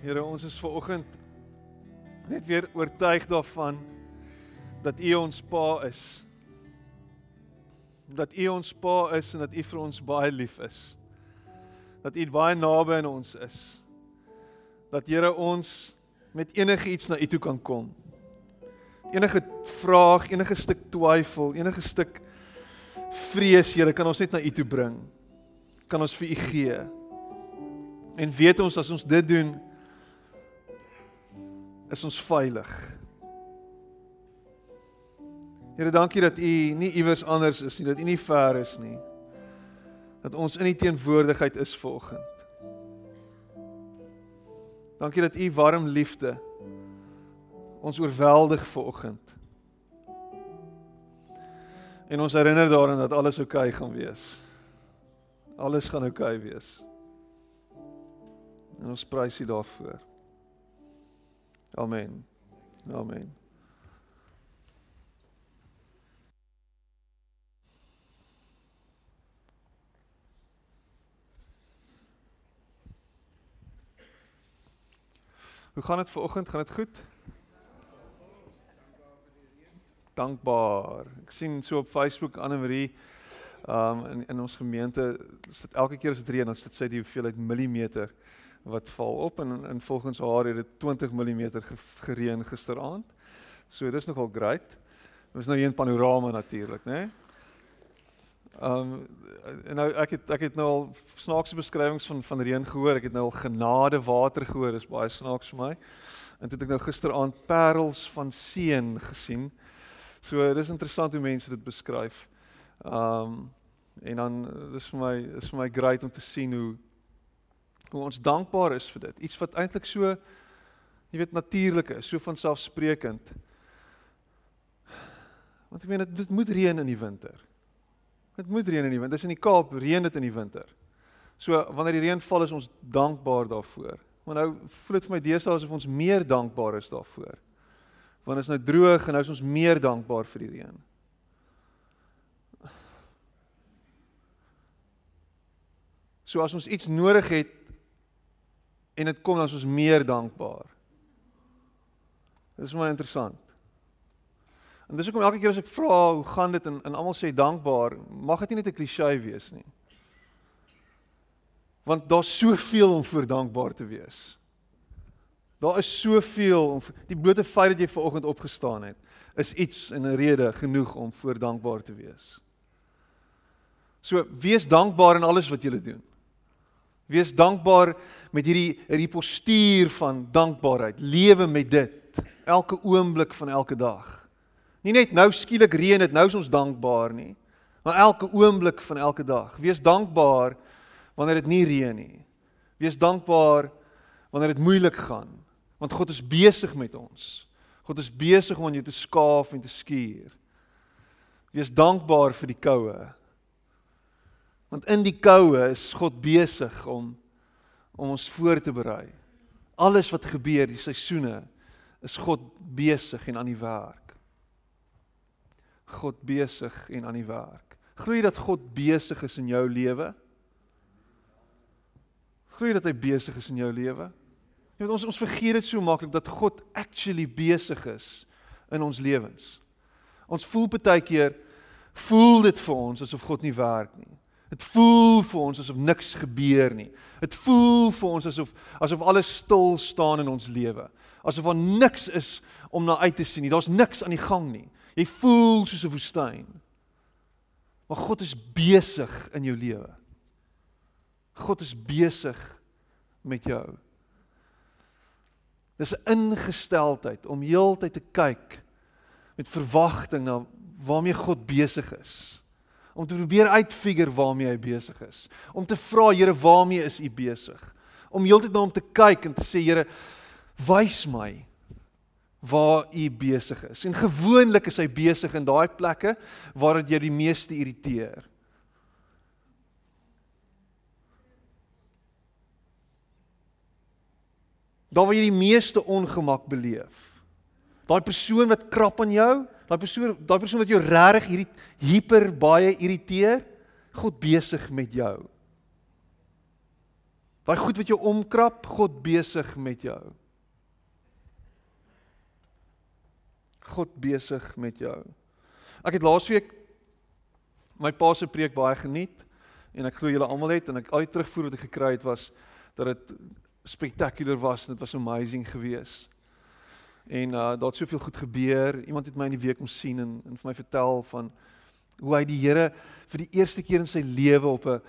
Here, ons is ver oggend net weer oortuig daarvan dat U ons Pa is. Dat U ons Pa is en dat U vir ons baie lief is. Dat U baie naby aan ons is. Dat Here ons met enige iets na U toe kan kom. Enige vraag, enige stuk twyfel, enige stuk vrees, Here, kan ons net na U toe bring. Kan ons vir U gee. En weet ons as ons dit doen, is ons veilig. Here, dankie dat U nie iewers anders is nie, dat U nie ver is nie. Dat ons in U teenwoordigheid is vanoggend. Dankie dat U warm liefde ons oorweldig vanoggend. En ons herinner daaraan dat alles oukei okay gaan wees. Alles gaan oukei okay wees. En ons prys U daarvoor. Amen. Amen. Hoe gaan dit vanoggend? Gaan dit goed? Dankbaar. Ek sien so op Facebook Anne Marie um in in ons gemeente sit elke keer as dit reën dan sit sy die hoeveelheid millimeter wat val op en in volgens haar het dit 20 mm gereën gisteraand. So dis nogal great. Ons nou hier in panorama natuurlik, né? Ehm um, nou ek het ek het nou al snaakse beskrywings van van reën gehoor. Ek het nou al genade water gehoor. Dis baie snaaks vir my. En toe het ek nou gisteraand parels van seën gesien. So dis interessant hoe mense dit beskryf. Ehm um, en dan dis vir my is vir my great om te sien hoe hoe ons dankbaar is vir dit. Iets wat eintlik so jy weet natuurlik is, so van selfsprekend. Want ek meen dit, dit moet reën in die winter. Dit moet reën in die winter. Dis in die Kaap reën dit in die winter. So wanneer die reën val is ons dankbaar daarvoor. Maar nou voel dit vir my deesdae asof ons meer dankbaar is daarvoor. Want is nou droog en nou is ons meer dankbaar vir die reën. So as ons iets nodig het en dit kom is ons meer dankbaar. Dit is maar interessant. En dis hoekom elke keer as ek vra hoe gaan dit en, en almal sê dankbaar, mag dit nie net 'n klise wees nie. Want daar's soveel om voor dankbaar te wees. Daar is soveel om die blote feit dat jy ver oggend opgestaan het, is iets en 'n rede genoeg om voor dankbaar te wees. So wees dankbaar in alles wat jy doen. Wees dankbaar met hierdie hierdie postuur van dankbaarheid. Lewe met dit elke oomblik van elke dag. Nie net nou skielik reën dit, nou is ons dankbaar nie, maar elke oomblik van elke dag. Wees dankbaar wanneer dit nie reën nie. Wees dankbaar wanneer dit moeilik gaan, want God is besig met ons. God is besig om jou te skaaf en te skuur. Wees dankbaar vir die koue. Want in die koue is God besig om om ons voor te berei. Alles wat gebeur, die seisoene, is God besig en aan die werk. God besig en aan die werk. Glo jy dat God besig is in jou lewe? Glo jy dat hy besig is in jou lewe? Jy weet ons ons vergeet dit so maklik dat God actually besig is in ons lewens. Ons voel baie keer voel dit vir ons asof God nie werk nie. Dit voel vir ons asof niks gebeur nie. Dit voel vir ons asof asof alles stil staan in ons lewe. Asof daar niks is om na uit te sien nie. Daar's niks aan die gang nie. Jy voel soos 'n woestyn. Maar God is besig in jou lewe. God is besig met jou. Dis 'n ingesteldheid om heeltyd te kyk met verwagting na waarmee God besig is om te probeer uitfigure waarmee hy besig is. Om te vra Here, waarmee is u besig? Om heeltyd na hom te kyk en te sê Here, wys my waar u besig is. En gewoonlik is hy besig in daai plekke waar dit jou die meeste irriteer. Daar waar jy die meeste ongemak beleef. Daai persoon wat krap aan jou, daai persoon daai persoon wat jou regtig hierdie hiper baie irriteer, God besig met jou. Daai goed wat jou omkrap, God besig met jou. God besig met jou. Ek het laasweek my pa se preek baie geniet en ek glo julle almal het en ek al die terugvoer wat ek gekry het was dat dit spectacular was en dit was amazing geweest. En uh daar het soveel goed gebeur. Iemand het my in die week om sien en en vir my vertel van hoe hy die Here vir die eerste keer in sy lewe op 'n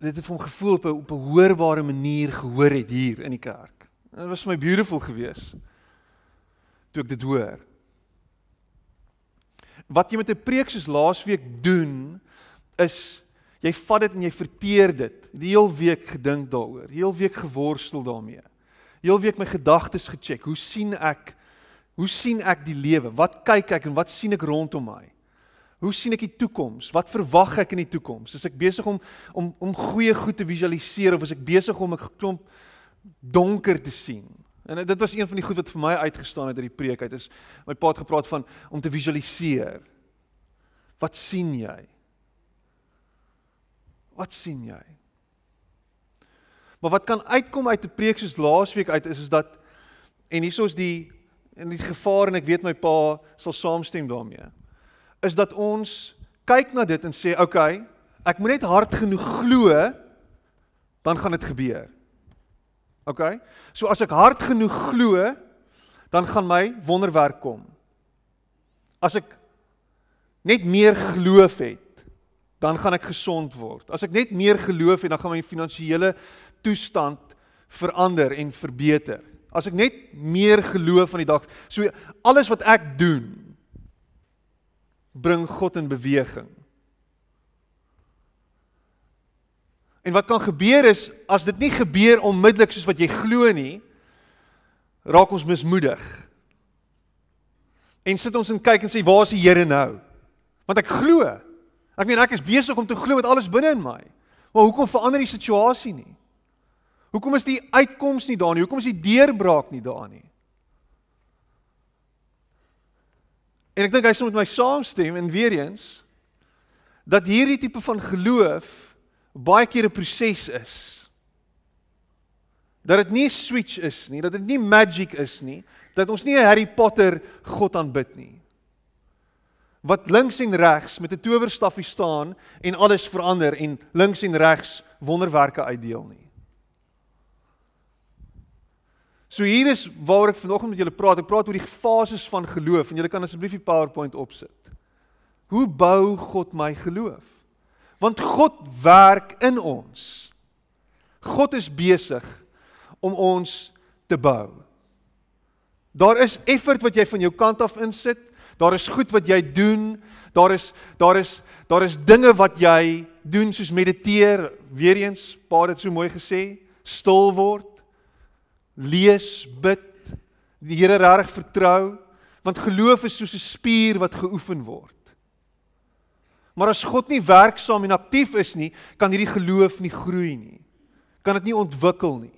dit het hom gevoel op 'n op 'n hoorbare manier gehoor het hier in die kerk. Dit was vir my beautiful geweest toe ek dit hoor wat jy met 'n preek soos laasweek doen is jy vat dit en jy verteer dit. Die heel week gedink daaroor, heel week geworstel daarmee. Heel week my gedagtes gecheck. Hoe sien ek hoe sien ek die lewe? Wat kyk ek en wat sien ek rondom my? Hoe sien ek die toekoms? Wat verwag ek in die toekoms? Is ek besig om om om goeie goed te visualiseer of is ek besig om 'n klomp donker te sien? En dit was een van die goed wat vir my uitgestaan het uit die preek uit is my pa het gepraat van om te visualiseer. Wat sien jy? Wat sien jy? Maar wat kan uitkom uit 'n preek soos laasweek uit is is dat en hieso is die in die gevaar en ek weet my pa sal saamstem daarmee. Is dat ons kyk na dit en sê, "Oké, okay, ek moet net hard genoeg glo, dan gaan dit gebeur." OK? So as ek hard genoeg glo, dan gaan my wonderwerk kom. As ek net meer geloof het, dan gaan ek gesond word. As ek net meer geloof het, dan gaan my finansiële toestand verander en verbeter. As ek net meer geloof van die dag, so alles wat ek doen bring God in beweging. En wat kan gebeur is as dit nie gebeur onmiddellik soos wat jy glo nie, raak ons mismoedig. En sit ons en kyk en sê waar is die Here nou? Want ek glo. Ek meen ek is besig om te glo met alles binne in my. Maar hoekom verander die situasie nie? Hoekom is die uitkoms nie daar nie? Hoekom is die deurbraak nie daar nie? En ek dink hy sê met my saamstem en weer eens dat hierdie tipe van geloof baie keer 'n proses is. Dat dit nie 'n switch is nie, dat dit nie magic is nie, dat ons nie 'n Harry Potter God aanbid nie. Wat links en regs met 'n towerstafie staan en alles verander en links en regs wonderwerke uitdeel nie. So hier is waar ek vanoggend met julle praat. Ek praat oor die fases van geloof en julle kan asseblief die PowerPoint opsit. Hoe bou God my geloof? Want God werk in ons. God is besig om ons te bou. Daar is effort wat jy van jou kant af insit. Daar is goed wat jy doen. Daar is daar is daar is dinge wat jy doen soos mediteer, weer eens, pa het dit so mooi gesê, stil word, lees, bid, die Here reg vertrou, want geloof is soos 'n spier wat geoefen word. Maar as God nie werksaam en aktief is nie, kan hierdie geloof nie groei nie. Kan dit nie ontwikkel nie.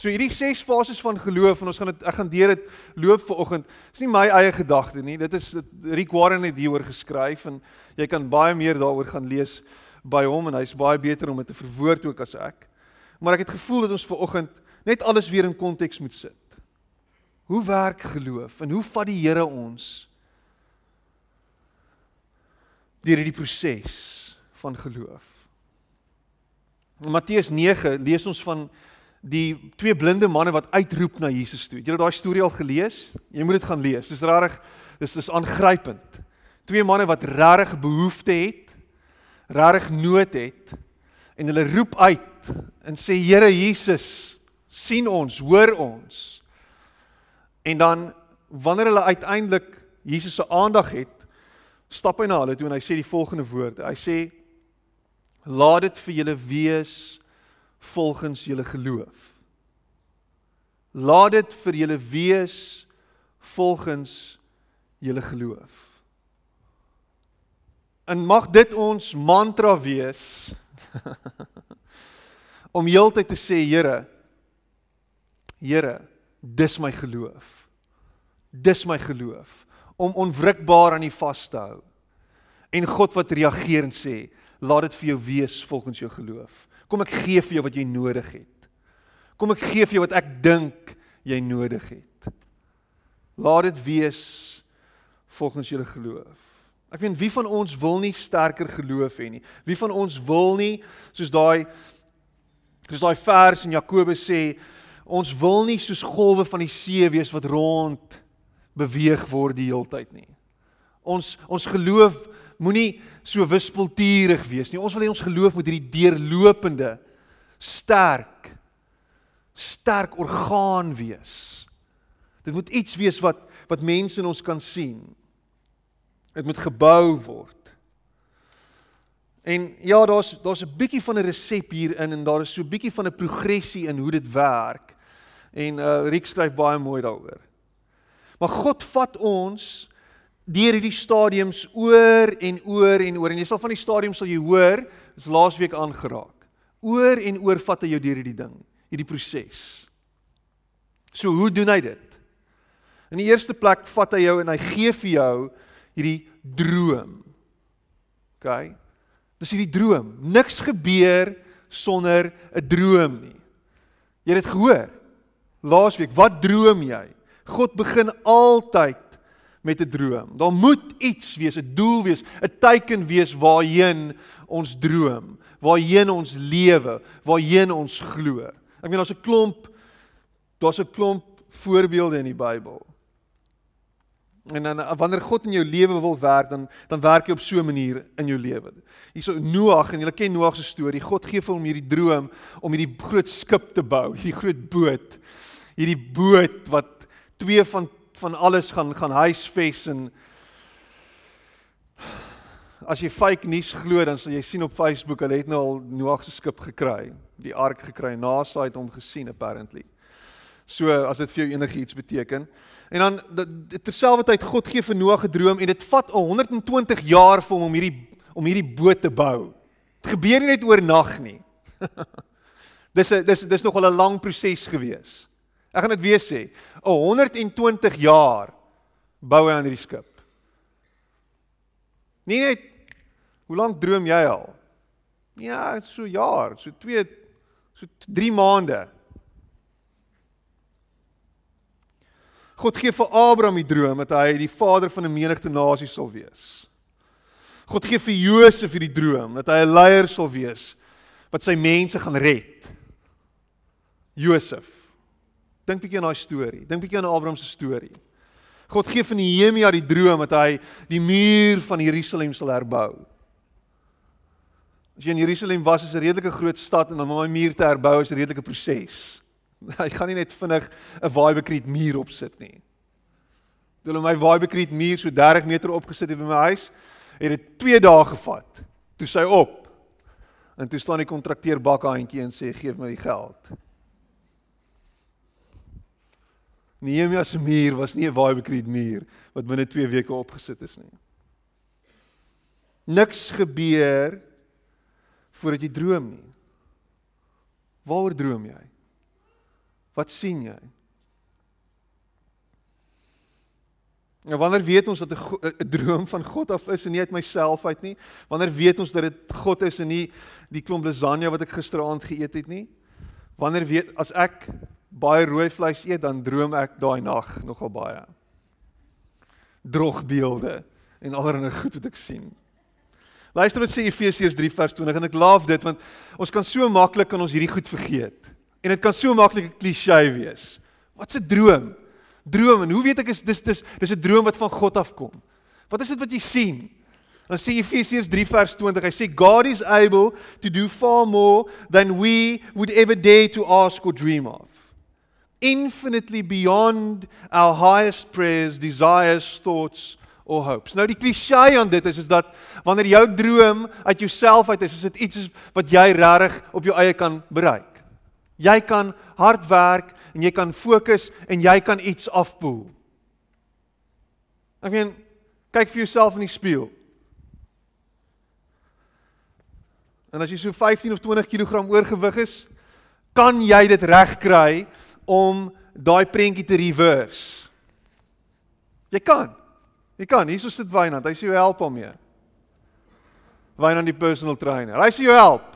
So hierdie ses fases van geloof en ons gaan dit ek gaan deur dit loop vir oggend. Dis nie my eie gedagte nie. Dit is Rick Warren het hieroor geskryf en jy kan baie meer daaroor gaan lees by hom en hy's baie beter om dit te verwoord ook as ek. Maar ek het gevoel dat ons vir oggend net alles weer in konteks moet sit. Hoe werk geloof en hoe vat die Here ons deur hierdie proses van geloof. In Matteus 9 lees ons van die twee blinde manne wat uitroep na Jesus toe. Het julle daai storie al gelees? Jy moet dit gaan lees. Dis regtig dis is aangrypend. Twee manne wat regtig behoefte het, regtig nood het en hulle roep uit en sê Here Jesus, sien ons, hoor ons. En dan wanneer hulle uiteindelik Jesus se aandag het, stap hy na hulle toe en hy sê die volgende woorde. Hy sê laat dit vir julle wees volgens julle geloof. Laat dit vir julle wees volgens julle geloof. En mag dit ons mantra wees om heeltyd te sê Here Here, dis my geloof. Dis my geloof om onwrikbaar aan U vas te hou. En God wat reageer en sê, laat dit vir jou wees volgens jou geloof. Kom ek gee vir jou wat jy nodig het. Kom ek gee vir jou wat ek dink jy nodig het. Laat dit wees volgens julle geloof. Ek weet wie van ons wil nie sterker geloof hê nie. Wie van ons wil nie soos daai soos daai vers in Jakobus sê, ons wil nie soos golwe van die see wees wat rond beweeg word die heeltyd nie. Ons ons geloof moenie so wispelturig wees nie. Ons wil hê ons geloof moet hierdie deurlopende sterk sterk orgaan wees. Dit moet iets wees wat wat mense in ons kan sien. Dit moet gebou word. En ja, daar's daar's 'n bietjie van 'n resep hierin en daar is so 'n bietjie van 'n progressie in hoe dit werk. En uh Riek skryf baie mooi daaroor. Maar God vat ons deur hierdie stadiums oor en oor en oor en jy sal van die stadiums sal jy hoor, is laasweek aangeraak. Oor en oor vat hy jou deur hierdie ding, hierdie proses. So hoe doen hy dit? In die eerste plek vat hy jou en hy gee vir jou hierdie droom. OK. Dis hierdie droom. Niks gebeur sonder 'n droom nie. Jy het dit gehoor. Laasweek, wat droom jy? God begin altyd met 'n droom. Daar moet iets wees, 'n doel wees, 'n teken wees waarheen ons droom, waarheen ons lewe, waarheen ons glo. Ek meen daar's 'n klomp daar's 'n klomp voorbeelde in die Bybel. En dan wanneer God in jou lewe wil werk, dan dan werk hy op so 'n manier in jou lewe. Hierso Noag en julle ken Noag se storie. God gee vir hom hierdie droom om hierdie groot skip te bou, hierdie groot boot. Hierdie boot wat twee van van alles gaan gaan huisves en as jy fake nuus glo dan sal jy sien op Facebook hulle het nou al Noag se skip gekry, die ark gekry. NASA het hom gesien apparently. So as dit vir jou enigiets beteken. En dan terselfdertyd God gee vir Noag 'n droom en dit vat 120 jaar vir hom om hierdie om hierdie boot te bou. Dit gebeur nie net oornag nie. dis 'n dis dis nogal 'n lang proses gewees. Ek gaan dit weer sê. 120 jaar bou hy aan hierdie skip. Nie net hoe lank droom jy al? Ja, so jaar, so 2 so 3 maande. God gee vir Abraham die droom dat hy die vader van 'n menigte nasies sal wees. God gee vir Josef hierdie droom dat hy 'n leier sal wees wat sy mense gaan red. Josef. Dink bietjie aan daai storie. Dink bietjie aan Abraham se storie. God gee vir Nehemia die droom dat hy die muur van Jerusalem sal herbou. As jy in Jerusalem was, is 'n redelike groot stad en om daai muur te herbou is 'n redelike proses. Hy gaan nie net vinnig 'n waaibekriet muur opsit nie. Toe hulle my waaibekriet muur so 30 meter opgesit het by my huis, het dit 2 dae gevat. Toe sy op. En toe staan die kontrakteur bakhandjie en sê gee my die geld. Nehemia se muur was nie 'n waaibekriet muur wat binne 2 weke opgesit is nie. Niks gebeur voordat jy droom nie. Waaroor droom jy? Wat sien jy? En wanneer weet ons dat 'n droom van God af is en nie uit myself uit nie? Wanneer weet ons dat dit God is en nie die klomp lasagne wat ek gisteraand geëet het nie? Wanneer weet as ek baie rooi vleis eet, dan droom ek daai nag nogal baie. Drogbeelde en allerlei goed wat ek sien. Luister wat sê Efesiërs 3 vers 20 en ek laaf dit want ons kan so maklik kan ons hierdie goed vergeet. En dit kan so maklik 'n klisjé wees. Wat's 'n droom? Droom en hoe weet ek is dis dis dis 'n droom wat van God afkom? Wat is dit wat jy sien? Dan sê Efesiërs 3 vers 20, hy sê God is able to do far more than we would ever dare to ask or dream of. Infinitely beyond our highest prayers, desires, thoughts or hopes. Nou die klisjé aan dit is is dat wanneer jou droom uit jouself uit is, is dit iets wat jy regtig op jou eie kan bereik. Jy kan hard werk en jy kan fokus en jy kan iets afpoel. Ek meen, kyk vir jouself in die spieël. En as jy so 15 of 20 kg oorgewig is, kan jy dit regkry om daai prentjie te reverse. Jy kan. Jy kan. Hierso sit Wynand. Hy sê jy help hom mee. Wynand die personal trainer. Hy sê jou help.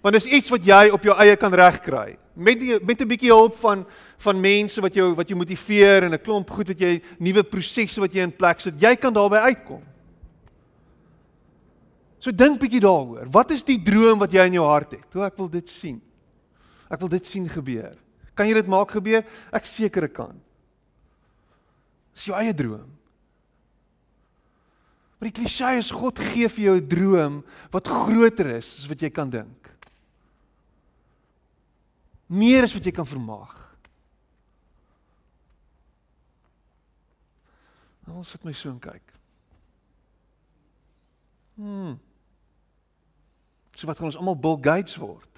Want dis iets wat jy op jou eie kan regkry. Met die, met 'n bietjie hulp van van mense wat jou wat jou motiveer en 'n klomp goed wat jy nuwe prosesse wat jy in plek sit, jy kan daarby uitkom. So dink bietjie daaroor. Wat is die droom wat jy in jou hart het? Hoe ek wil dit sien. Ek wil dit sien gebeur. Kan jy dit maak gebeur? Ek seker ek kan. Dis jou eie droom. Maar die klise is God gee vir jou 'n droom wat groter is as wat jy kan dink. Meer as wat jy kan vermaag. Nou sit my so en kyk. Hmm. So wat gaan ons almal Bill Gates word?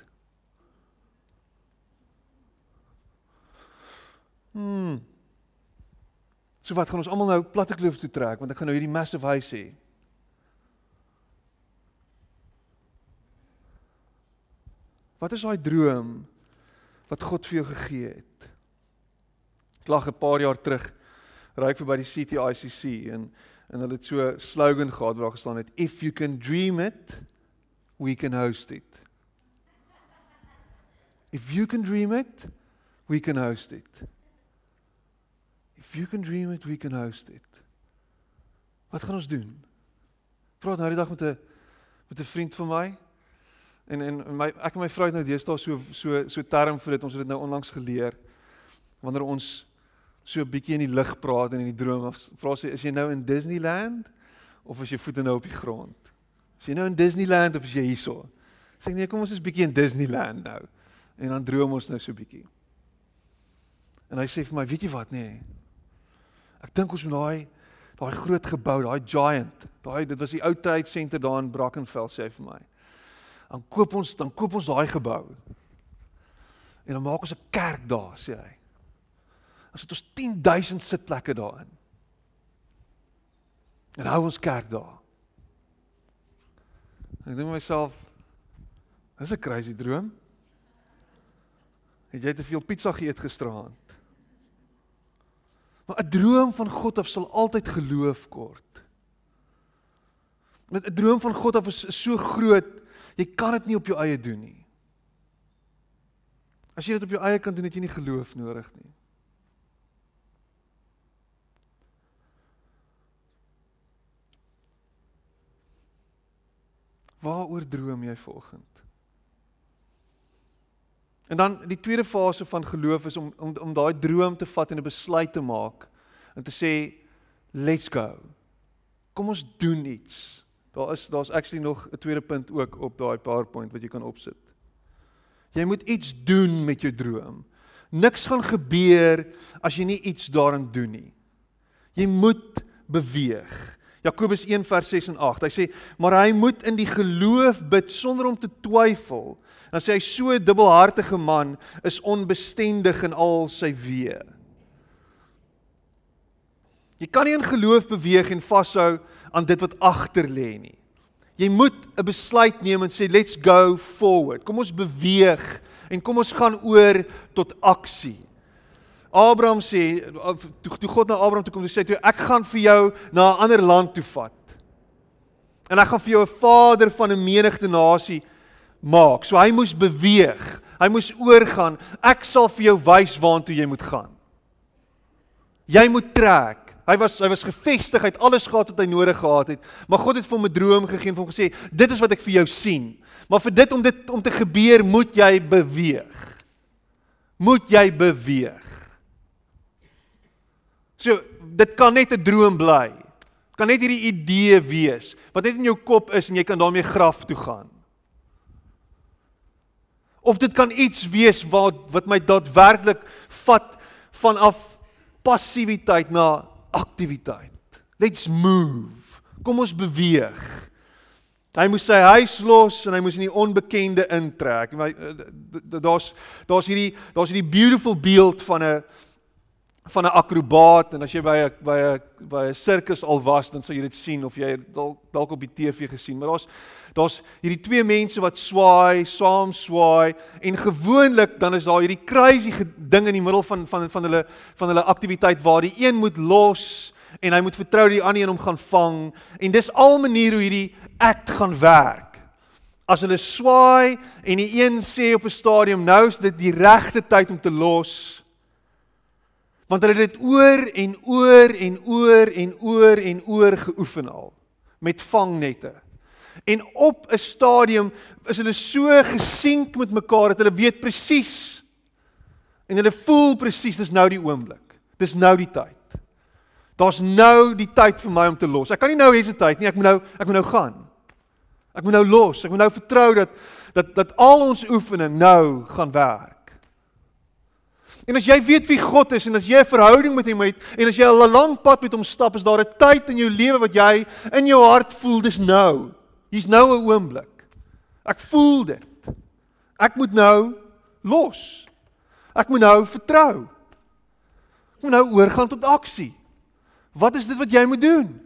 Hmm. So wat gaan ons almal nou platte kloof toe trek want ek gaan nou hierdie massive huis hê. Wat is daai droom wat God vir jou gegee het? Ek lag 'n paar jaar terug ry ek verby die CTICC en en hulle het so slogan gehad waar gestaan het if you can dream it we can host it. If you can dream it we can host it. If you can dream it, we can host it. Wat gaan ons doen? Praat nou die dag met 'n met 'n vriend van my. En en my ek en my vrou het nou deesdae so so so term vir dit. Ons het dit nou onlangs geleer. Wanneer ons so 'n bietjie in die lig praat en in die droom of vra sy is jy nou in Disneyland of is jy voete nou op die grond? Is jy nou in Disneyland of is jy hierso? Sê ek nee, kom ons is bietjie in Disneyland nou. En dan droom ons nou so bietjie. En hy sê vir my, weet jy wat nê? Nee, Ek dink ons moet daai daai groot gebou, daai giant, daai dit was die ou trade center daar in Brackenfell sê vir my. Dan koop ons dan koop ons daai gebou. En dan maak ons 'n kerk daar, sê hy. Dan sit ons 10000 sitplekke daarin. En hou ons kerk daar. Ek dink myself dis 'n crazy droom. Het jy te veel pizza geëet gisteraand? Maar 'n droom van God af sal altyd geloof kort. 'n droom van God af is so groot, jy kan dit nie op jou eie doen nie. As jy dit op jou eie kan doen, het jy nie geloof nodig nie. Waaroor droom jy vanoggend? En dan die tweede fase van geloof is om om om daai droom te vat en 'n besluit te maak en te sê let's go. Kom ons doen iets. Daar is daar's actually nog 'n tweede punt ook op daai PowerPoint wat jy kan opsit. Jy moet iets doen met jou droom. Niks gaan gebeur as jy nie iets daarin doen nie. Jy moet beweeg. Jakobus 1 vers 6 en 8. Hy sê, "Maar hy moet in die geloof bid sonder om te twyfel." Dan sê hy so 'n dubbelhartige man is onbestendig in al sy weë. Jy kan nie in geloof beweeg en vashou aan dit wat agter lê nie. Jy moet 'n besluit neem en sê let's go forward. Kom ons beweeg en kom ons gaan oor tot aksie. Abraham sê toe, toe God na Abraham toe kom en sê toe ek gaan vir jou na 'n ander land toe vat. En ek gaan vir jou 'n vader van 'n menigte nasie maak. So hy moes beweeg. Hy moes oorgaan. Ek sal vir jou wys waartoe jy moet gaan. Jy moet trek. Hy was hy was gefestig, hy het alles gehad wat hy nodig gehad het. Maar God het vir hom 'n droom gegee en hom gesê, "Dit is wat ek vir jou sien. Maar vir dit om dit om te gebeur, moet jy beweeg. Moet jy beweeg." So dit kan net 'n droom bly. Dit kan net hierdie idee wees wat net in jou kop is en jy kan daarmee graf toe gaan. Of dit kan iets wees wat wat my daadwerklik vat vanaf passiwiteit na aktiwiteit. Let's move. Kom ons beweeg. Hy moes sy huis los en hy moes in die onbekende intrek. Eh, daar's daar's hierdie daar's hierdie beautiful beeld van 'n van 'n akrobaat en as jy by 'n by 'n by 'n sirkus al was, dan sal jy dit sien of jy dalk dalk op die TV gesien, maar daar's daar's hierdie twee mense wat swaai, saam swaai en gewoonlik dan is daar hierdie crazy ding in die middel van van van hulle van hulle aktiwiteit waar die een moet los en hy moet vertrou die ander een om gaan vang en dis al maniere hoe hierdie act gaan werk. as hulle swaai en die een sê op 'n stadium nou is dit die regte tyd om te los want hulle het dit oor en oor en oor en oor en oor geoefen al met vangnette en op 'n stadium is hulle so gesink met mekaar dat hulle weet presies en hulle voel presies dis nou die oomblik dis nou die tyd daar's nou die tyd vir my om te los ek kan nie nou hesitate nie ek moet nou ek moet nou gaan Ek moet nou los. Ek moet nou vertrou dat dat dat al ons oefening nou gaan werk. En as jy weet wie God is en as jy 'n verhouding met hom het en as jy al 'n lang pad met hom stap, is daar 'n tyd in jou lewe wat jy in jou hart voel dis nou. Hier's nou 'n oomblik. Ek voel dit. Ek moet nou los. Ek moet nou vertrou. Ek moet nou oorgaan tot aksie. Wat is dit wat jy moet doen?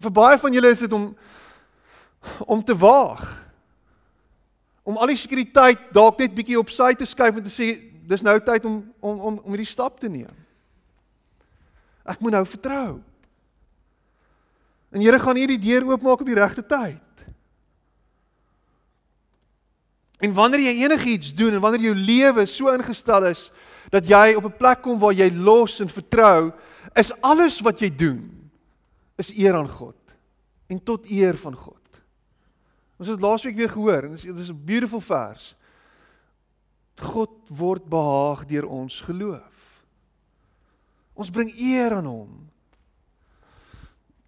Vir baie van julle is dit om om te waag. Om al die sekuriteit dalk net bietjie op sy te skuif en te sê dis nou tyd om om om om hierdie stap te neem. Ek moet nou vertrou. En Here gaan hierdie deur oopmaak op die regte tyd. En wanneer jy enigiets doen en wanneer jou lewe so ingestel is dat jy op 'n plek kom waar jy los en vertrou, is alles wat jy doen is eer aan God en tot eer van God. Ons het laasweek weer gehoor en dit is 'n beautiful vers. God word behaag deur ons geloof. Ons bring eer aan hom.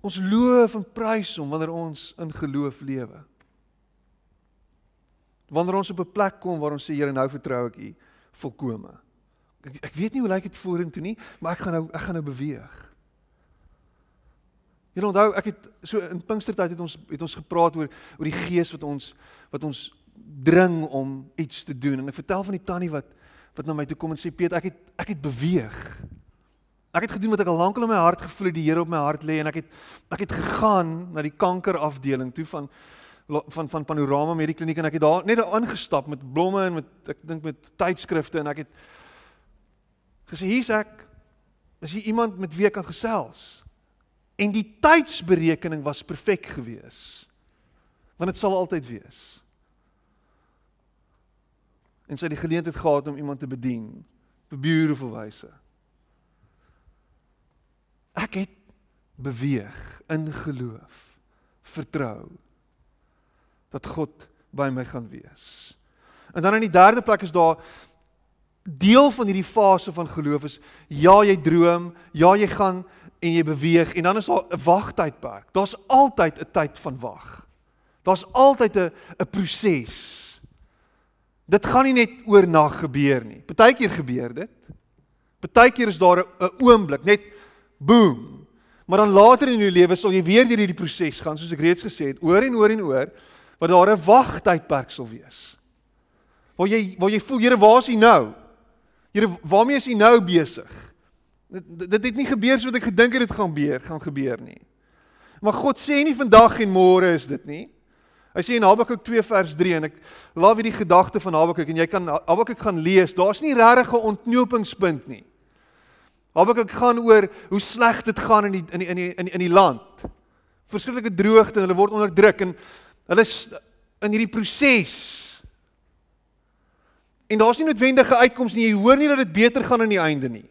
Ons loof en prys hom wanneer ons in geloof lewe. Wanneer ons op 'n plek kom waar ons sê Here nou vertrou ek U volkome. Ek ek weet nie hoe lyk dit vorentoe nie, maar ek gaan nou ek gaan nou beweeg. Jy onthou ek het so in Pinkstertyd het ons het ons gepraat oor oor die gees wat ons wat ons dring om iets te doen en ek vertel van die tannie wat wat na my toe kom en sê Piet ek het ek het beweeg. Ek het gedoen wat ek al lank al in my hart gevoel het die Here op my hart lê en ek het ek het gegaan na die kankerafdeling toe van van van Panorama Medikliniek en ek het daar net daar aangestap met blomme en met ek dink met tydskrifte en ek het gesê hier's ek. Is hier iemand met wie ek kan gesels? En die tydsberekening was perfek gewees. Want dit sal altyd wees. En sy het die geleentheid gehad om iemand te bedien op 'n beautiful wyse. Ek het beweeg in geloof, vertrou dat God by my gaan wees. En dan in die derde plek is daar deel van hierdie fase van geloof is ja jy droom, ja jy gaan en jy beweeg en dan is daar 'n wagtydperk. Daar's altyd 'n tyd van wag. Daar's altyd 'n 'n proses. Dit gaan nie net oornag gebeur nie. Partykeer gebeur dit. Partykeer is daar 'n oomblik, net boom. Maar dan later in jou lewe sal jy weer deur hierdie proses gaan, soos ek reeds gesê het, oor en oor en oor, waar daar 'n wagtydperk sal wees. Waar jy waar jy voel, Here, waar is U nou? Here, waarmee is U nou besig? Dit dit het nie gebeur soos wat ek gedink het dit gaan gebeur, gaan gebeur nie. Maar God sê nie vandag en môre is dit nie. Hy sê in Habakuk 2 vers 3 en ek laat weer die gedagte van Habakuk en jy kan Habakuk gaan lees. Daar's nie regtig 'n ontknopingspunt nie. Habakuk gaan oor hoe sleg dit gaan in die in die in die in die, in die land. Verskriklike droogte en hulle word onderdruk en hulle in hierdie proses. En daar's nie noodwendige uitkomste nie. Jy hoor nie dat dit beter gaan aan die einde nie.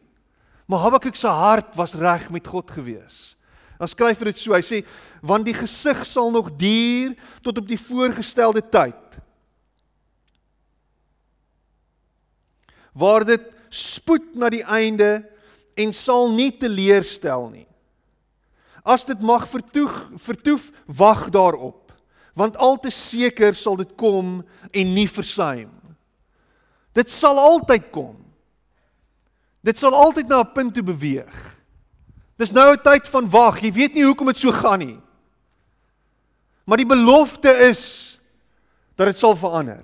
Maar Habakuk se hart was reg met God gewees. Dan skryf hy dit so. Hy sê want die gesig sal nog duur tot op die voorgestelde tyd. Waar dit spoed na die einde en sal nie teleurstel nie. As dit mag vertoeg vertoef wag daarop want al te seker sal dit kom en nie versuim. Dit sal altyd kom. Dit sal altyd na 'n punt toe beweeg. Dis nou 'n tyd van wag. Jy weet nie hoekom dit so gaan nie. Maar die belofte is dat dit sal verander.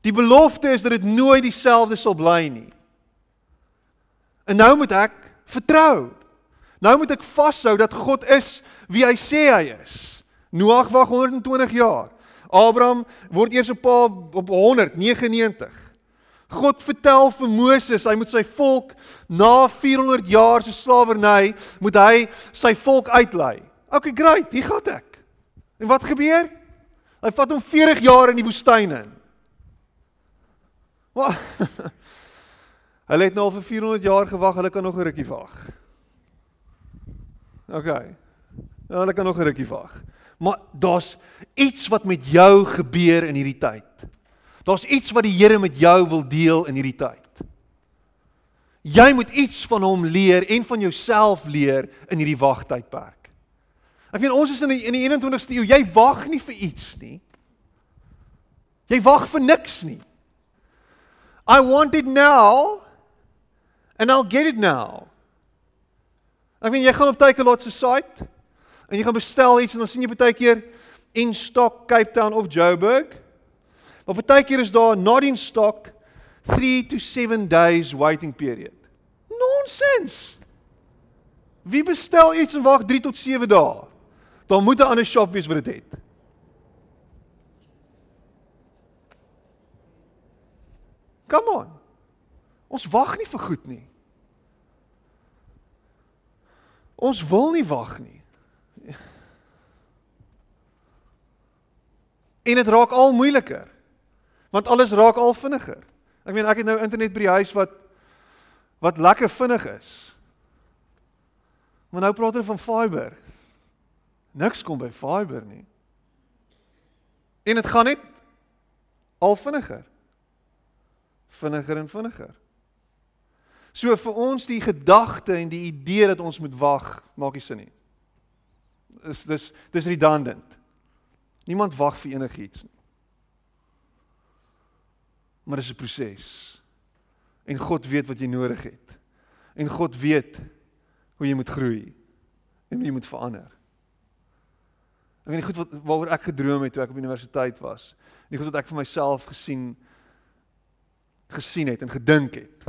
Die belofte is dat dit nooit dieselfde sal bly nie. En nou moet ek vertrou. Nou moet ek vashou dat God is wie hy sê hy is. Noag wag 120 jaar. Abraham word eers op op 199. God vertel vir Moses, hy moet sy volk na 400 jaar se slawerny, moet hy sy volk uitlei. Okay, great, hier gaan ek. En wat gebeur? Hy vat hom 40 jaar in die woestyn in. Wat? Hulle het nou al vir 400 jaar gewag, hulle kan nog 'n rukkie wag. OK. Nou, hulle kan nog 'n rukkie wag. Maar daar's iets wat met jou gebeur in hierdie tyd. Daar's iets wat die Here met jou wil deel in hierdie tyd. Jy moet iets van hom leer en van jouself leer in hierdie wagtydperk. Ek weet ons is in die, in die 21ste eeu. Jy wag nie vir iets nie. Jy wag vir niks nie. I want it now and I'll get it now. Ek meen jy gaan op Takealot se site en jy gaan bestel iets en dan sien jy baie keer in stock Cape Town of Joburg. Maar baie keer is daar not in stock 3 to 7 days waiting period. Nonsens. Wie bestel iets en wag 3 tot 7 dae? Dan moet 'n ander shop wees wat dit het. Come on. Ons wag nie vir goed nie. Ons wil nie wag nie. En dit raak al moeiliker. Want alles raak al vinniger. Ek meen ek het nou internet by die huis wat wat lekker vinnig is. Maar nou praat hulle van fiber. Niks kom by fiber nie. En dit gaan net al vinniger. Vinniger en vinniger. So vir ons die gedagte en die idee dat ons moet wag, maak nie sin nie. Is dis dis redundant. Niemand wag vir enigiets nie. Maar dis 'n proses. En God weet wat jy nodig het. En God weet hoe jy moet groei en hoe jy moet verander. Ek weet nie goed wat waaroor ek gedroom het toe ek op universiteit was. Nie goed wat ek vir myself gesien gesien het en gedink het.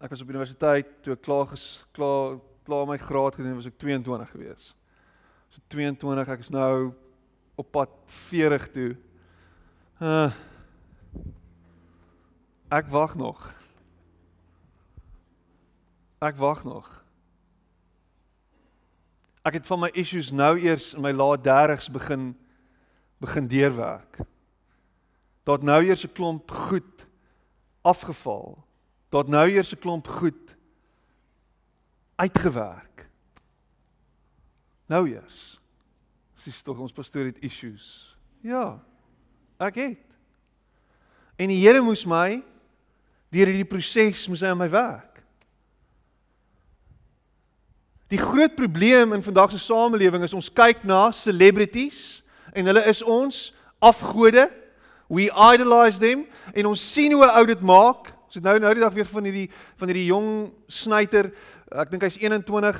Ek was op universiteit toe ek klaar ges, klaar klaar my graad gedoen was ek 22 gewees. So 22, ek is nou op pad 40 toe. Uh, ek wag nog. Ek wag nog. Ek het van my issues nou eers in my laat 30s begin begin deurwerk. Het nou eers 'n klomp goed afgeval tot nou eers 'n klomp goed uitgewerk. Nou eers. Dis tog ons pastoor het issues. Ja. Ek het. En die Here moes my deur hierdie proses moes hy aan my werk. Die groot probleem in vandag se samelewing is ons kyk na celebrities en hulle is ons afgode. We idolize them en ons sien hoe 'n ou dit maak Ons het nou nou die dag weer van hierdie van hierdie jong snyter, ek dink hy's 21,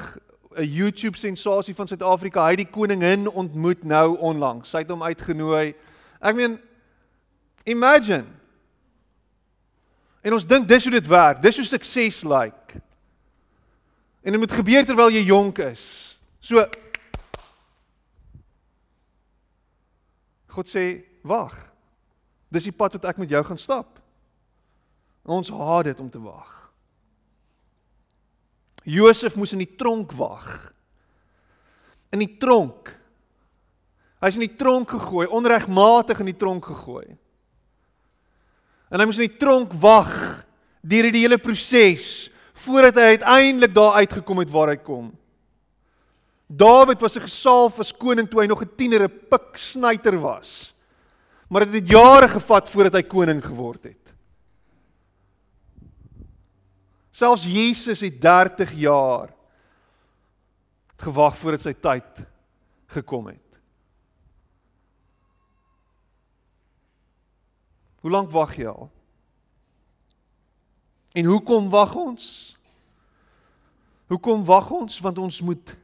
'n YouTube sensasie van Suid-Afrika. Hy het die koningin ontmoet nou onlangs. Sy het hom uitgenooi. Ek meen imagine. En ons dink dis hoe dit werk. Dis hoe sukses lyk. Like. En dit moet gebeur terwyl jy jonk is. So God sê, "Wag. Dis die pad wat ek met jou gaan stap." Ons haat dit om te wag. Josef moes in die tronk wag. In die tronk. Hy's in die tronk gegooi, onregmatig in die tronk gegooi. En hy moes in die tronk wag deur die hele proses voordat hy uiteindelik daar uitgekom het waar hy kom. Dawid was 'n gesalf as koning toe hy nog 'n tiener, 'n pik snyter was. Maar dit het, het jare gevat voordat hy koning geword het. Selfs Jesus het 30 jaar gewag voordat sy tyd gekom het. Hoe lank wag jy al? En hoekom wag ons? Hoekom wag ons? Want ons moet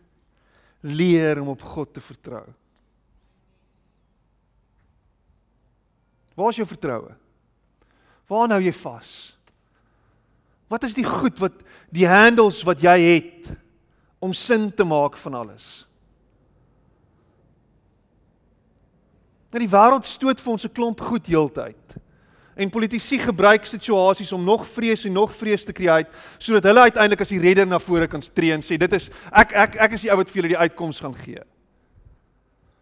leer om op God te vertrou. Waar is jou vertroue? Waar hou jy vas? Wat is die goed wat die handles wat jy het om sin te maak van alles? Nou die wêreld stoot vir ons 'n klomp goed heeltyd. En politici gebruik situasies om nog vrees en nog vrees te skei sodat hulle uiteindelik as die redder na vore kan tree en sê dit is ek ek ek is die ou wat vir julle die uitkoms gaan gee.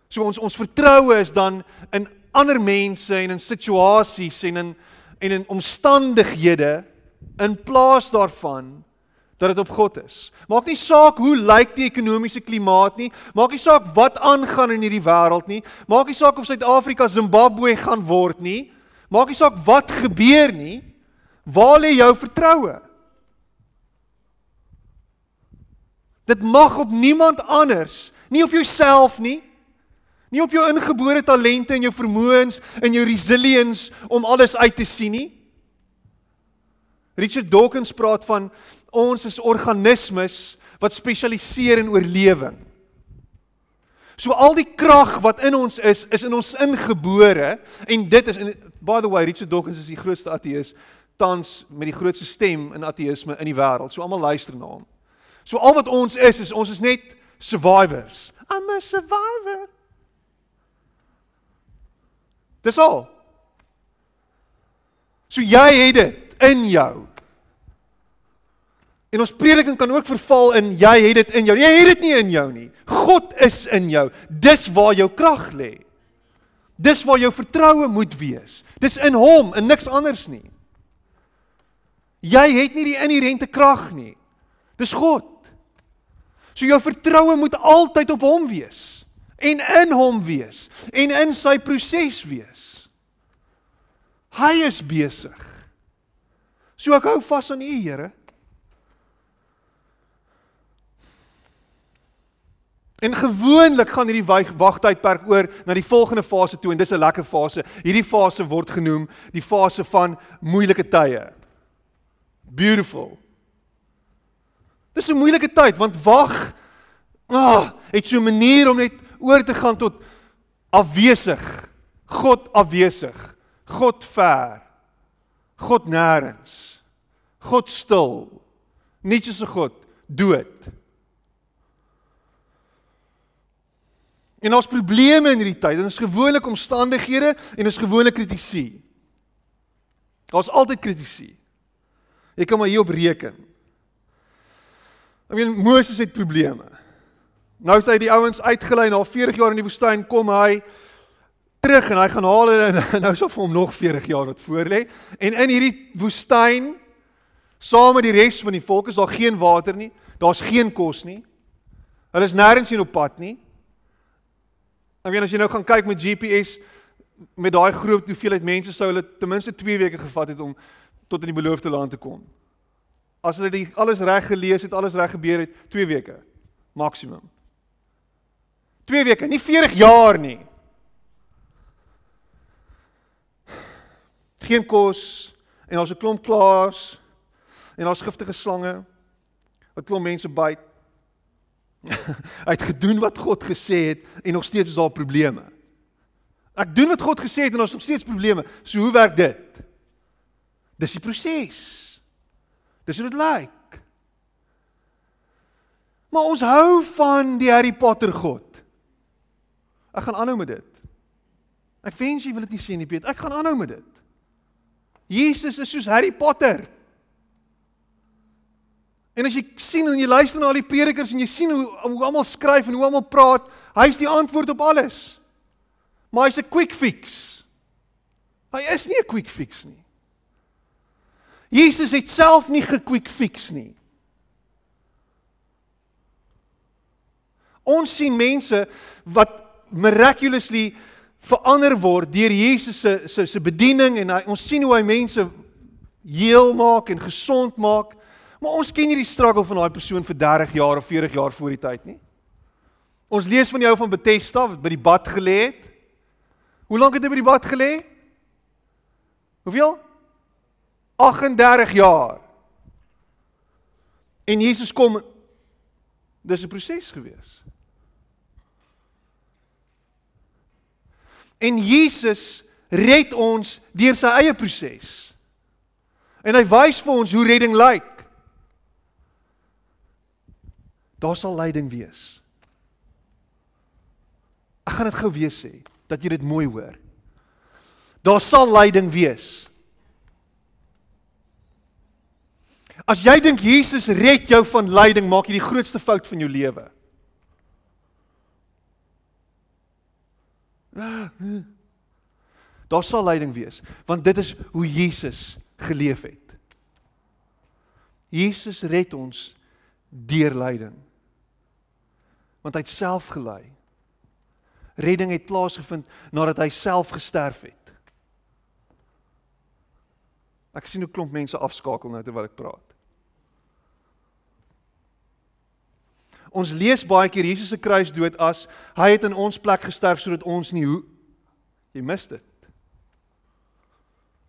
So ons ons vertroue is dan in ander mense en in situasies en in en in omstandighede in plaas daarvan dat dit op God is. Maak nie saak hoe lyk die ekonomiese klimaat nie, maak nie saak wat aangaan in hierdie wêreld nie, maak nie saak of Suid-Afrika Zimbabwe gaan word nie, maak nie saak wat gebeur nie, waar lê jou vertroue? Dit mag op niemand anders, nie op jouself nie, Nie op jou ingebore talente en jou vermoëns en jou resilience om alles uit te sien nie. Richard Dawkins praat van ons is organismes wat spesialiseer in oorlewing. So al die krag wat in ons is, is in ons ingebore en dit is en by the way Richard Dawkins is die grootste ateïs tans met die grootste stem in ateïsme in die wêreld. So almal luister na hom. So al wat ons is is ons is net survivors. I'm a survivor. Dis al. So jy het dit in jou. En ons prediking kan ook verval in jy het dit in jou. Jy het dit nie in jou nie. God is in jou. Dis waar jou krag lê. Dis waar jou vertroue moet wees. Dis in hom en niks anders nie. Jy het nie die inherente krag nie. Dis God. So jou vertroue moet altyd op hom wees en in hom wees en in sy proses wees. Hy is besig. So ek hou vas aan U, Here. En gewoonlik gaan hierdie wagtydperk oor na die volgende fase toe en dis 'n lekker fase. Hierdie fase word genoem die fase van moeilike tye. Beautiful. Dis 'n moeilike tyd want wag ah, het so 'n manier om net oor te gaan tot afwesig. God afwesig. God ver. God nêrens. God stil. Niks is 'n God, dood. En ons probleme in hierdie tyd, en ons gewone omstandighede en ons gewone kritisie. Daar's altyd kritisie. Jy kan maar hierop reken. Ek weet Moses het probleme. Nou het hy die ouens uitgelei na 40 jaar in die woestyn kom hy terug en hy gaan haal hulle en nou sal vir hom nog 40 jaar wat voor lê. En in hierdie woestyn saam met die res van die volk is daar geen water nie. Daar's geen kos nie. Hulle is nêrens heen op pad nie. En wie as jy nou gaan kyk met GPS met daai groot hoeveelheid mense sou hulle ten minste 2 weke gevat het om tot in die beloofde land te kom. As hulle die alles reg gelees het, alles reg gebeur het, 2 weke maksimum. 2 weke, nie 40 jaar nie. Geen kos en ons 'n klomp klaars en ons giftige slange wat klomp mense byt. Hy het gedoen wat God gesê het en nog steeds is daar probleme. Ek doen wat God gesê het en het nog steeds probleme. So hoe werk dit? Dis die proses. Dis hoe dit lyk. Maar ons hou van die Harry Potter God. Ek gaan aanhou met dit. Ek wens jy wil dit nie sien nie, Piet. Ek gaan aanhou met dit. Jesus is soos Harry Potter. En as jy sien en jy luister na al die predikers en jy sien hoe hoe almal skryf en hoe almal praat, hy's die antwoord op alles. Maar hy's 'n quick fix. Hy is nie 'n quick fix nie. Jesus het self nie gequick fix nie. Ons sien mense wat miraculously verander word deur Jesus se se bediening en hy, ons sien hoe hy mense heel maak en gesond maak. Maar ons ken nie die struggle van daai persoon vir 30 jaar of 40 jaar voor die tyd nie. Ons lees van die ou van Bethesda wat by die bad gelê het. Hoe lank het hy by die bad gelê? Hoeveel? 38 jaar. En Jesus kom dis 'n proses gewees. En Jesus red ons deur sy eie proses. En hy wys vir ons hoe redding lyk. Daar sal lyding wees. Ek gaan dit gou weer sê dat jy dit mooi hoor. Daar sal lyding wees. As jy dink Jesus red jou van lyding, maak jy die grootste fout van jou lewe. Daar sal lyding wees, want dit is hoe Jesus geleef het. Jesus red ons deur lyding. Want hy het self gelei. Redding het plaasgevind nadat hy self gesterf het. Ek sien hoe klomp mense afskakel nou terwyl ek praat. Ons lees baie keer Jesus se kruisdood as hy het in ons plek gesterf sodat ons nie hoe jy mis dit.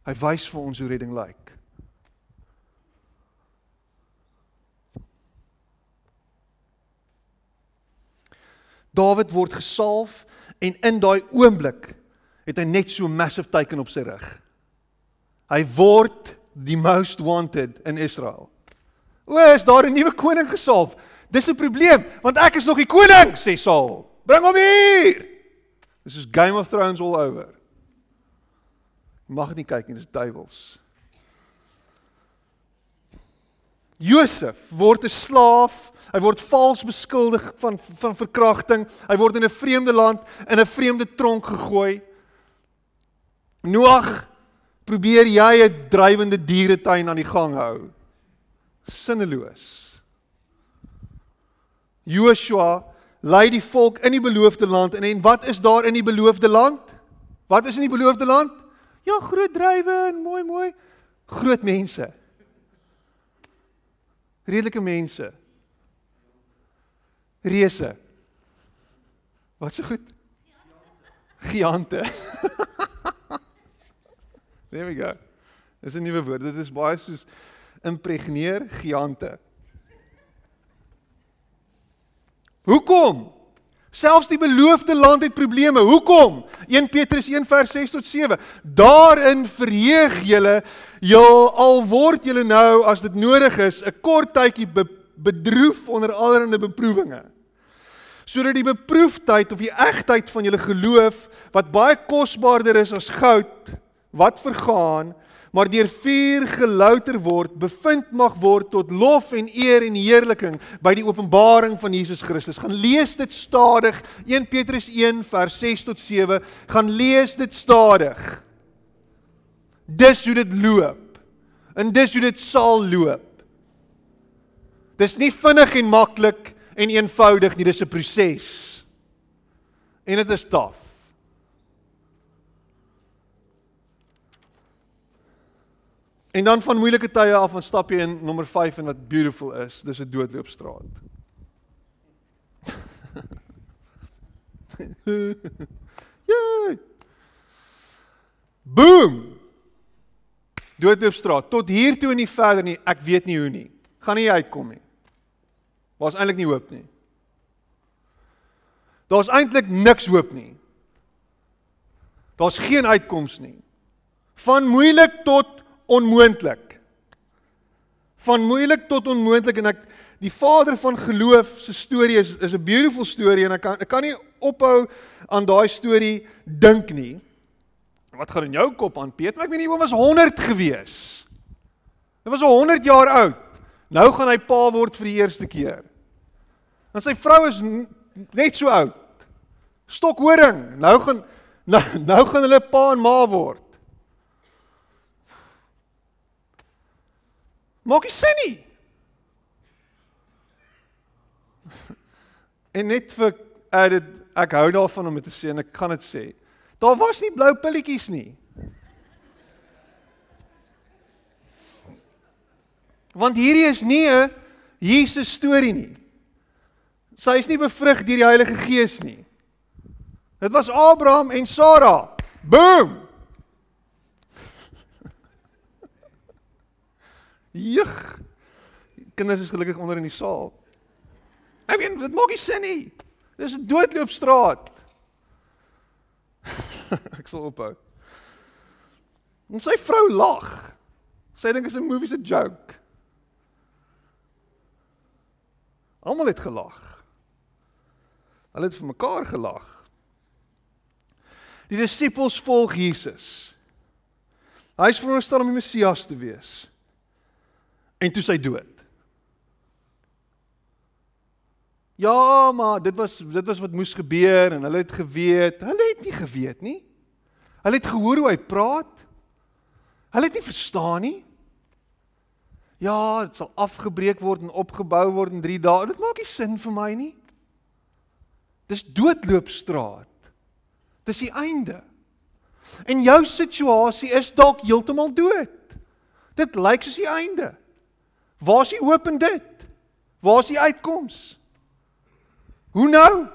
Hy wys vir ons hoe redding lyk. Dawid word gesalf en in daai oomblik het hy net so massive teken op sy rug. Hy word die most wanted in Israel. O, is daar 'n nuwe koning gesalf? Dis 'n probleem, want ek is nog die koning, sê Saul. Bring hom hier. Dis is Game of Thrones all over. Mag nie kyk nie, dis duiwels. Josef word 'n slaaf, hy word vals beskuldig van van verkrachting. Hy word in 'n vreemde land in 'n vreemde tronk gegooi. Noag probeer jy 'n drywende dieretuin aan die gang hou. Sinneloos. Joshua lei die volk in die beloofde land en en wat is daar in die beloofde land? Wat is in die beloofde land? Ja, groot drywe en mooi mooi groot mense. Redelike mense. Reuse. Wat se so goed? Giante. There we go. Dis 'n nuwe woord. Dit is baie soos impregneer giante. Hoekom? Selfs die beloofde land het probleme. Hoekom? 1 Petrus 1 vers 6 tot 7. Daarin verheug julle, jul al word julle nou as dit nodig is, 'n kort tydjie be bedroef onder allerlei beproewinge. Sodat die beproefdheid of die egtheid van julle geloof wat baie kosbaarder is as goud wat vergaan, maar deur vuur gelouter word, bevind mag word tot lof en eer en heerliking by die openbaring van Jesus Christus. Gaan lees dit stadig. 1 Petrus 1 vers 6 tot 7. Gaan lees dit stadig. Dis hoe dit loop. En dis hoe dit sal loop. Dis nie vinnig en maklik en eenvoudig nie, dis 'n proses. En dit is taaf. En dan van moeilike tye af van stap jy in nommer 5 en wat beautiful is, dis 'n doodloopstraat. Jee. Boom. Doodloopstraat tot hier toe en nie verder nie. Ek weet nie hoe nie. Gaan nie uitkom nie. Waar's eintlik nie hoop nie. Daar's eintlik niks hoop nie. Daar's geen uitkoms nie. Van moeilik tot onmoontlik. Van moeilik tot onmoontlik en ek die vader van geloof se storie is is 'n beautiful storie en ek kan ek kan nie ophou aan daai storie dink nie. Wat gaan in jou kop aan Piet? Ek weet nie, hom was 100 gewees. Hy was 100 jaar oud. Nou gaan hy pa word vir die eerste keer. En sy vrou is net so oud. Stokhoring. Nou gaan nou, nou gaan hulle pa en ma word. Maak nie sin nie. En net vir added ek hou daarvan om dit te sê en ek kan dit sê. Daar was nie blou pilletjies nie. Want hierdie is nie 'n Jesus storie nie. Sy is nie bevrug deur die Heilige Gees nie. Dit was Abraham en Sara. Boom. Jugg. Kinders is gelukkig onder in die saal. Ek weet dit maak nie sin nie. Dis 'n doodloopstraat. ek sal ophou. En sy vrou lag. Sy dink is 'n movie se joke. Almal het gelag. Hulle het vir mekaar gelag. Die disippels volg Jesus. Hy is veronderstel om die Messias te wees. En toe sy dood. Ja, maar dit was dit was wat moes gebeur en hulle het geweet. Hulle het nie geweet nie. Hulle het gehoor hoe hy praat. Hulle het nie verstaan nie. Ja, dit sal afgebreek word en opgebou word in 3 dae. Dit maak nie sin vir my nie. Dis doodloopstraat. Dis die einde. En jou situasie is dalk heeltemal dood. Dit lyk soos die einde. Waar is die hoop in dit? Waar is die uitkoms? Hoe nou?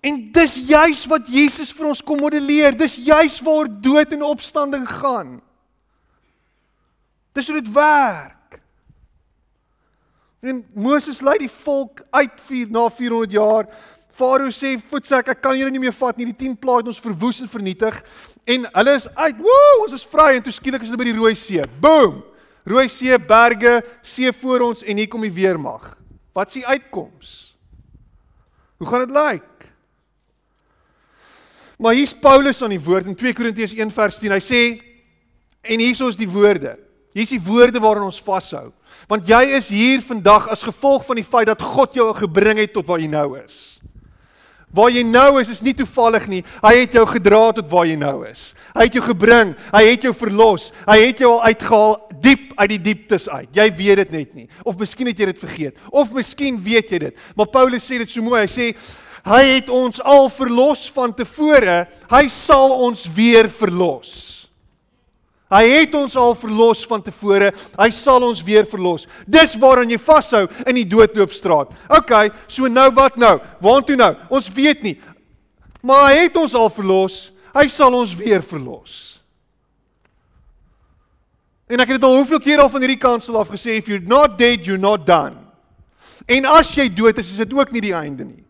En dis juis wat Jesus vir ons kom modelleer. Dis juis waar dood en opstanding gaan. Dis hoe dit werk. En Moses lei die volk uit vir na 400 jaar. Farao sê voetsek, ek kan julle nie meer vat nie. Die 10 plaae het ons verwoes en vernietig. En hulle is uit. Woe, ons is vry en toe skielik is hulle by die Rooi See. Boom! Rooi See, berge, see voor ons en hier kom die weermag. Wat is die uitkoms? Hoe gaan dit lyk? Maar hier's Paulus aan die woord in 2 Korintiërs 1 vers 10. Hy sê en hierso is die woorde. Hier's die woorde waaraan ons vashou. Want jy is hier vandag as gevolg van die feit dat God jou gebring het tot waar jy nou is. Waar jy nou is is nie toevallig nie. Hy het jou gedra tot waar jy nou is. Hy het jou gebring, hy het jou verlos. Hy het jou al uitgehaal diep uit die dieptes uit. Jy weet dit net nie. Of miskien het jy dit vergeet. Of miskien weet jy dit. Maar Paulus sê dit so mooi. Hy sê hy het ons al verlos van tevore. Hy sal ons weer verlos. Hy het ons al verlos van tevore. Hy sal ons weer verlos. Dis waaraan jy vashou in die doodloopstraat. OK, so nou wat nou? Waartoe nou? Ons weet nie. Maar hy het ons al verlos. Hy sal ons weer verlos. En ek het dit al hoeveel keer al van hierdie kansel af gesê if you're not dead, you're not done. En as jy dood is, is dit ook nie die einde nie.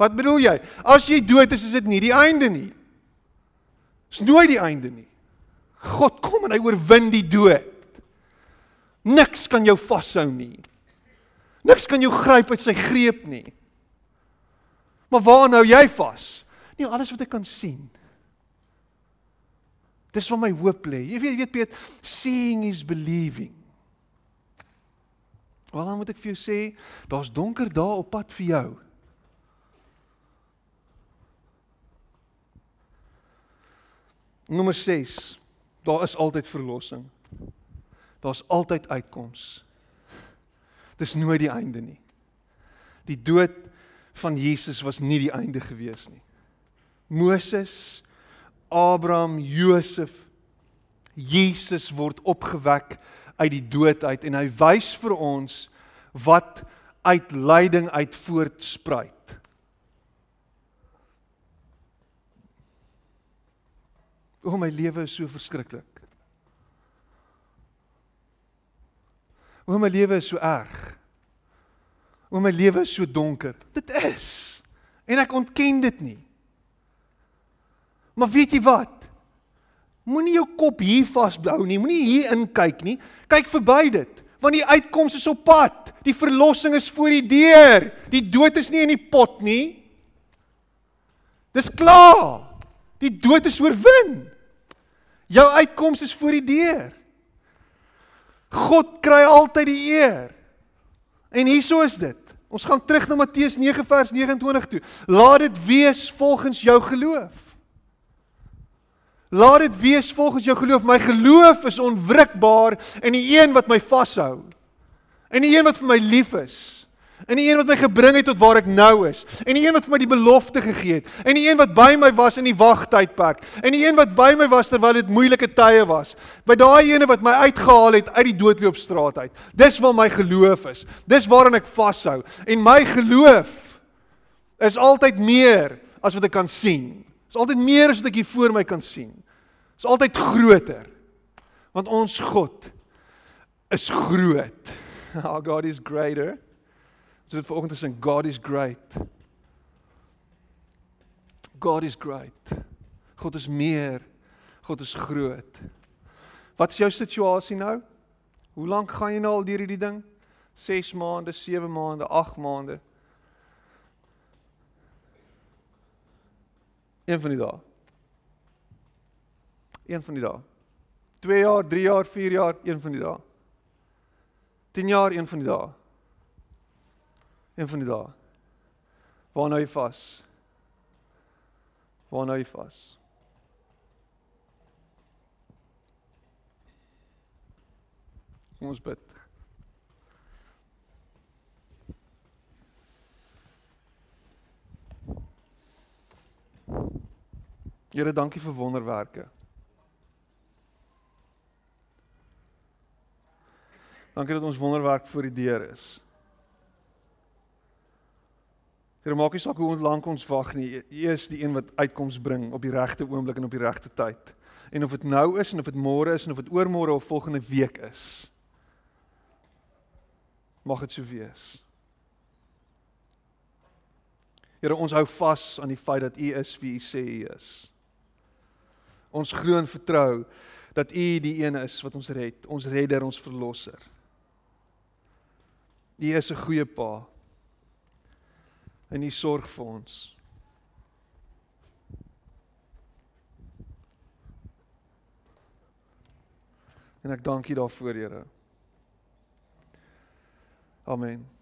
Wat bedoel jy? As jy dood is, is dit nie die einde nie. Dis nooit die einde nie. God kom en hy oorwin die dood. Niks kan jou vashou nie. Niks kan jou gryp uit sy greep nie. Maar waar nou jy vas? Nie alles wat ek kan sien. Dis waar my hoop lê. Jy weet, weet Piet, seeing is believing. Wel dan moet ek vir jou sê, daar's donker dae op pad vir jou. Nommer 6 daar is altyd verlossing. Daar's altyd uitkoms. Dis nooit die einde nie. Die dood van Jesus was nie die einde gewees nie. Moses, Abraham, Josef, Jesus word opgewek uit die dood uit en hy wys vir ons wat uit lyding uit voortspruit. O my lewe is so verskriklik. O my lewe is so erg. O my lewe is so donker. Dit is. En ek ontken dit nie. Maar weet jy wat? Moenie jou kop hier vasbou nie. Moenie hier inkyk nie. Kyk verby dit, want die uitkoms is op pad. Die verlossing is voor die deur. Die dood is nie in die pot nie. Dis klaar. Die dood is oorwin. Jou uitkoms is voor die deur. God kry altyd die eer. En hieso is dit. Ons gaan terug na Matteus 9 vers 29 toe. Laat dit wees volgens jou geloof. Laat dit wees volgens jou geloof. My geloof is onwrikbaar in die een wat my vashou. In die een wat vir my lief is. En die een wat my gebring het tot waar ek nou is. En die een wat vir my die belofte gegee het. En die een wat by my was in die wagtydperk. En die een wat by my was terwyl dit moeilike tye was. By daai ene wat my uitgehaal het uit die doodloopstraat uit. Dis waar my geloof is. Dis waaraan ek vashou. En my geloof is altyd meer as wat ek kan sien. Is altyd meer as wat ek hier voor my kan sien. Is altyd groter. Want ons God is groot. Our God is greater. Ons het vanoggend gesing God is great. God is great. God is meer. God is groot. Wat is jou situasie nou? Hoe lank gaan jy nou al deur hierdie ding? 6 maande, 7 maande, 8 maande. Een van die dae. Een van die dae 2 jaar, 3 jaar, 4 jaar, een van die dae. 10 jaar, een van die dae. Een van die dae. Waar nou jy vas? Waar nou jy vas? Kom ons bid. Here, dankie vir wonderwerke. Dankie dat ons wonderwerk voor die deur is. Here, maak nie saak hoe lank ons wag nie. U is die een wat uitkoms bring op die regte oomblik en op die regte tyd. En of dit nou is en of dit môre is en of dit oormôre of volgende week is. Mag dit so wees. Here, ons hou vas aan die feit dat U is wie U sê U is. Ons glo en vertrou dat U die een is wat ons red, ons redder, ons verlosser. U is 'n goeie Pa. En U sorg vir ons. En ek dank U daarvoor, Here. Amen.